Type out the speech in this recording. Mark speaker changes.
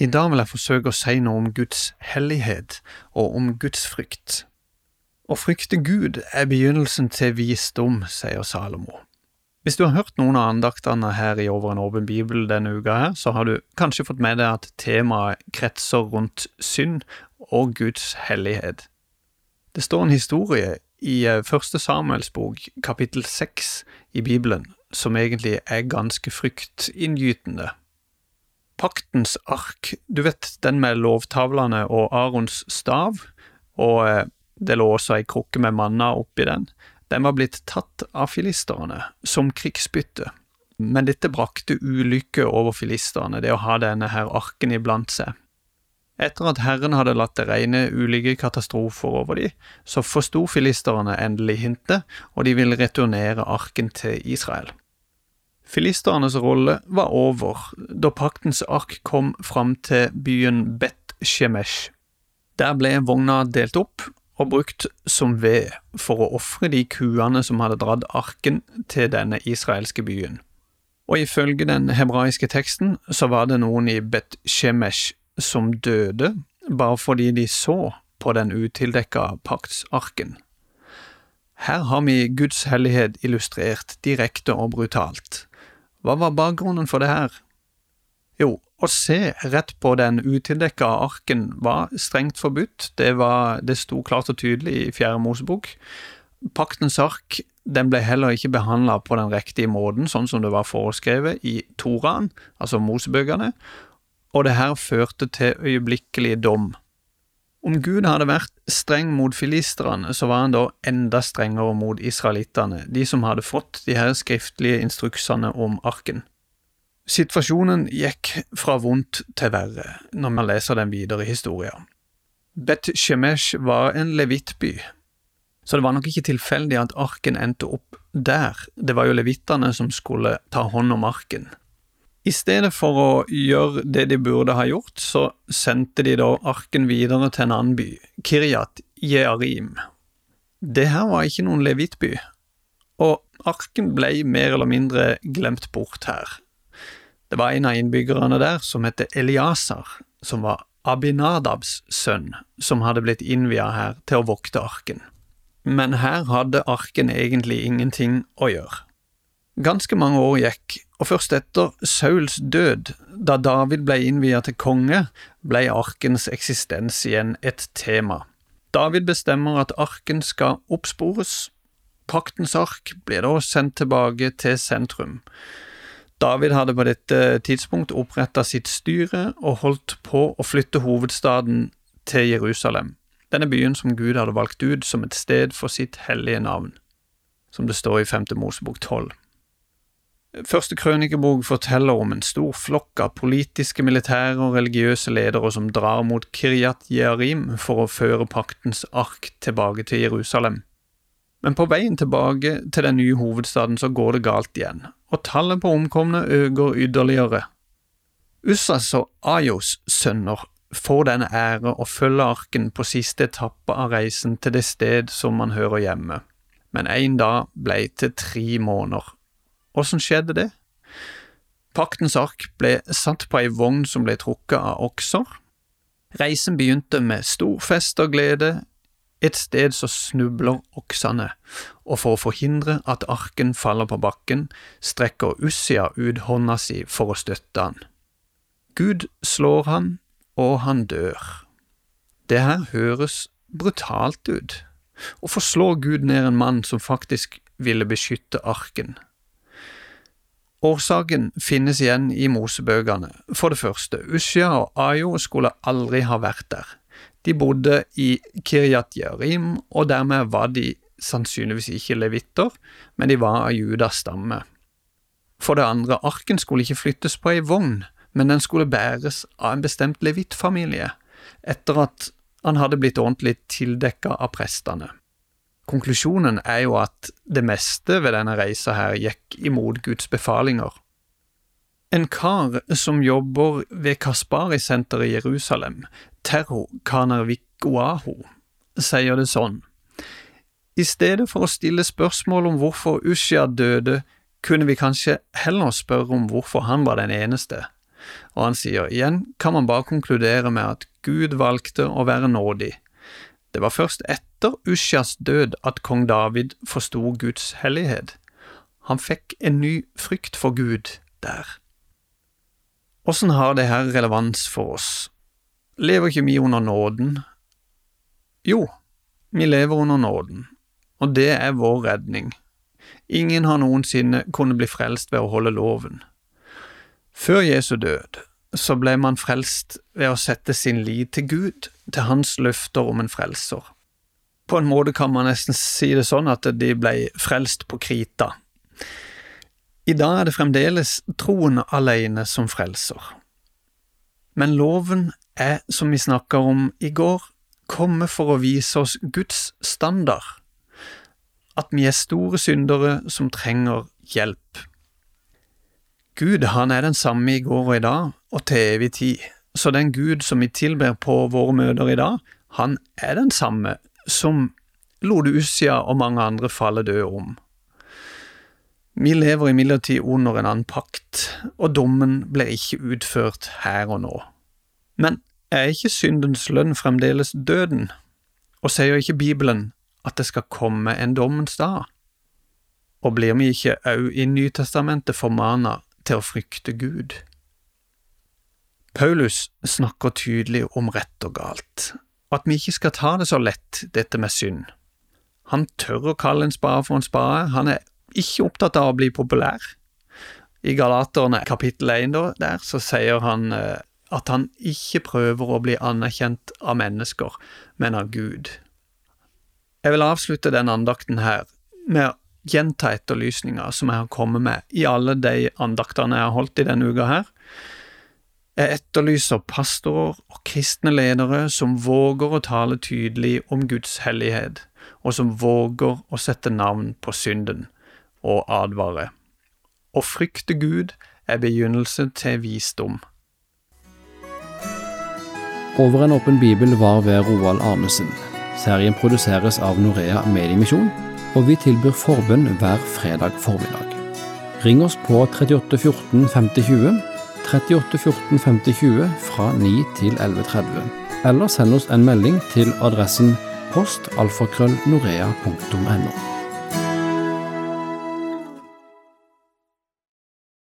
Speaker 1: I dag vil jeg forsøke å si noe om Guds hellighet og om Guds frykt. Å frykte Gud er begynnelsen til visdom, sier Salomo. Hvis du har hørt noen av andaktene her i Over en åpen bibel denne uka, her, så har du kanskje fått med deg at temaet kretser rundt synd og Guds hellighet. Det står en historie i eh, Første Samuels bok, kapittel seks i Bibelen, som egentlig er ganske fryktinngytende. Paktens ark, du vet den med lovtavlene og Arons stav, og eh, det lå også ei krukke med manna oppi den, den var blitt tatt av filisterne som krigsbytte. Men dette brakte ulykke over filisterne, det å ha denne her arken iblant seg. Etter at Herren hadde latt det regne ulike katastrofer over dem, så forsto filisterne endelig hintet, og de ville returnere arken til Israel. Filisternes rolle var over da paktens ark kom fram til byen Bet Shemesh. Der ble vogna delt opp og brukt som ved for å ofre de kuene som hadde dratt arken til denne israelske byen. Og ifølge den hebraiske teksten så var det noen i Bet Shemesh som døde bare fordi de så på den utildekka paktsarken. Her har vi Guds hellighet illustrert direkte og brutalt. Hva var bakgrunnen for det her? Jo, å se rett på den utildekka arken var strengt forbudt, det, var, det sto klart og tydelig i Fjerde Mosebok. Paktens ark den ble heller ikke behandla på den riktige måten, sånn som det var foreskrevet i Toraen, altså Mosebøkene, og det her førte til øyeblikkelig dom. Om Gud hadde vært streng mot filisterne, så var han da enda strengere mot israelittene, de som hadde fått de her skriftlige instruksene om arken. Situasjonen gikk fra vondt til verre når man leser den videre historien. Bet Shemesh var en levittby, så det var nok ikke tilfeldig at arken endte opp der, det var jo levittene som skulle ta hånd om arken. I stedet for å gjøre det de burde ha gjort, så sendte de da arken videre til en annen by, Kiryat Jearim. Det her var ikke noen levitby, og arken ble mer eller mindre glemt bort her. Det var en av innbyggerne der som het Eliasar, som var Abinadabs sønn, som hadde blitt innvia her til å vokte arken. Men her hadde arken egentlig ingenting å gjøre. Ganske mange år gikk, og først etter Sauls død, da David ble innviet til konge, ble arkens eksistens igjen et tema. David bestemmer at arken skal oppspores. Paktens ark blir da sendt tilbake til sentrum. David hadde på dette tidspunkt oppretta sitt styre og holdt på å flytte hovedstaden til Jerusalem, denne byen som Gud hadde valgt ut som et sted for sitt hellige navn, som det står i 5. Mosebok 12. Første krønikebok forteller om en stor flokk av politiske, militære og religiøse ledere som drar mot Kiryat Jearim for å føre paktens ark tilbake til Jerusalem. Men på veien tilbake til den nye hovedstaden så går det galt igjen, og tallet på omkomne øker ytterligere. Ussas og Ayos sønner får den ære å følge arken på siste etappe av reisen til det sted som man hører hjemme, men en dag ble til tre måneder Åssen skjedde det? Paktens ark ble satt på ei vogn som ble trukket av okser. Reisen begynte med stor fest og glede. Et sted så snubler oksene, og for å forhindre at arken faller på bakken, strekker Ussia ut hånda si for å støtte han. Gud slår han, og han dør. Det her høres brutalt ut. Hvorfor slår Gud ned en mann som faktisk ville beskytte arken? Årsaken finnes igjen i mosebøkene. For det første, Usja og Ayo skulle aldri ha vært der. De bodde i Kiryat Jerim, og dermed var de sannsynligvis ikke levitter, men de var av Judas stamme. For det andre, arken skulle ikke flyttes på ei vogn, men den skulle bæres av en bestemt levittfamilie, etter at han hadde blitt ordentlig tildekka av prestene. Konklusjonen er jo at det meste ved denne reisa her gikk imot Guds befalinger. En kar som jobber ved Kaspari-senteret i Jerusalem, Terho Kanervikoaho, sier det sånn. I stedet for å stille spørsmål om hvorfor Ushia døde, kunne vi kanskje heller spørre om hvorfor han var den eneste. og han sier igjen kan man bare konkludere med at Gud valgte å være nådig. Det var først etter Usjas død at kong David forsto Guds hellighet. Han fikk en ny frykt for Gud der. Åssen har det her relevans for oss? Lever ikke vi under nåden? Jo, vi lever under nåden, og det er vår redning. Ingen har noensinne kunnet bli frelst ved å holde loven. Før Jesu død så ble man frelst ved å sette sin lit til Gud, til hans løfter om en frelser. På en måte kan man nesten si det sånn at de ble frelst på krita. I dag er det fremdeles troen alene som frelser. Men loven er, som vi snakka om i går, kommet for å vise oss Guds standard, at vi er store syndere som trenger hjelp. Gud han er den samme i går og i dag, og til evig tid. Så den Gud som vi tilber på våre møter i dag, han er den samme som Lodusia og mange andre faller døde om. Vi lever imidlertid under en annen pakt, og dommen ble ikke utført her og nå. Men er ikke syndens lønn fremdeles døden, og sier ikke Bibelen at det skal komme en dommens dag? Og blir vi ikke òg i Nytestamentet formana til å frykte Gud? Paulus snakker tydelig om rett og galt, at vi ikke skal ta det så lett, dette med synd. Han tør å kalle en spade for en spade, han er ikke opptatt av å bli populær. I Galaterne kapittel 1 der, så sier han eh, at han ikke prøver å bli anerkjent av mennesker, men av Gud. Jeg vil avslutte den andakten her med å gjenta etterlysninga som jeg har kommet med i alle de andaktene jeg har holdt i denne uka her. Jeg etterlyser pastorer og kristne ledere som våger å tale tydelig om Guds hellighet, og som våger å sette navn på synden og advare. Å frykte Gud er begynnelse til visdom.
Speaker 2: Over en åpen bibel var ved Roald Arnesen. Serien produseres av Norea Mediemisjon, og vi tilbyr forbønn hver fredag formiddag. Ring oss på 38 14 50 20 38 14 50 20 fra 9 til 11.30, eller send oss en melding til adressen postalfakrøllnorea.no.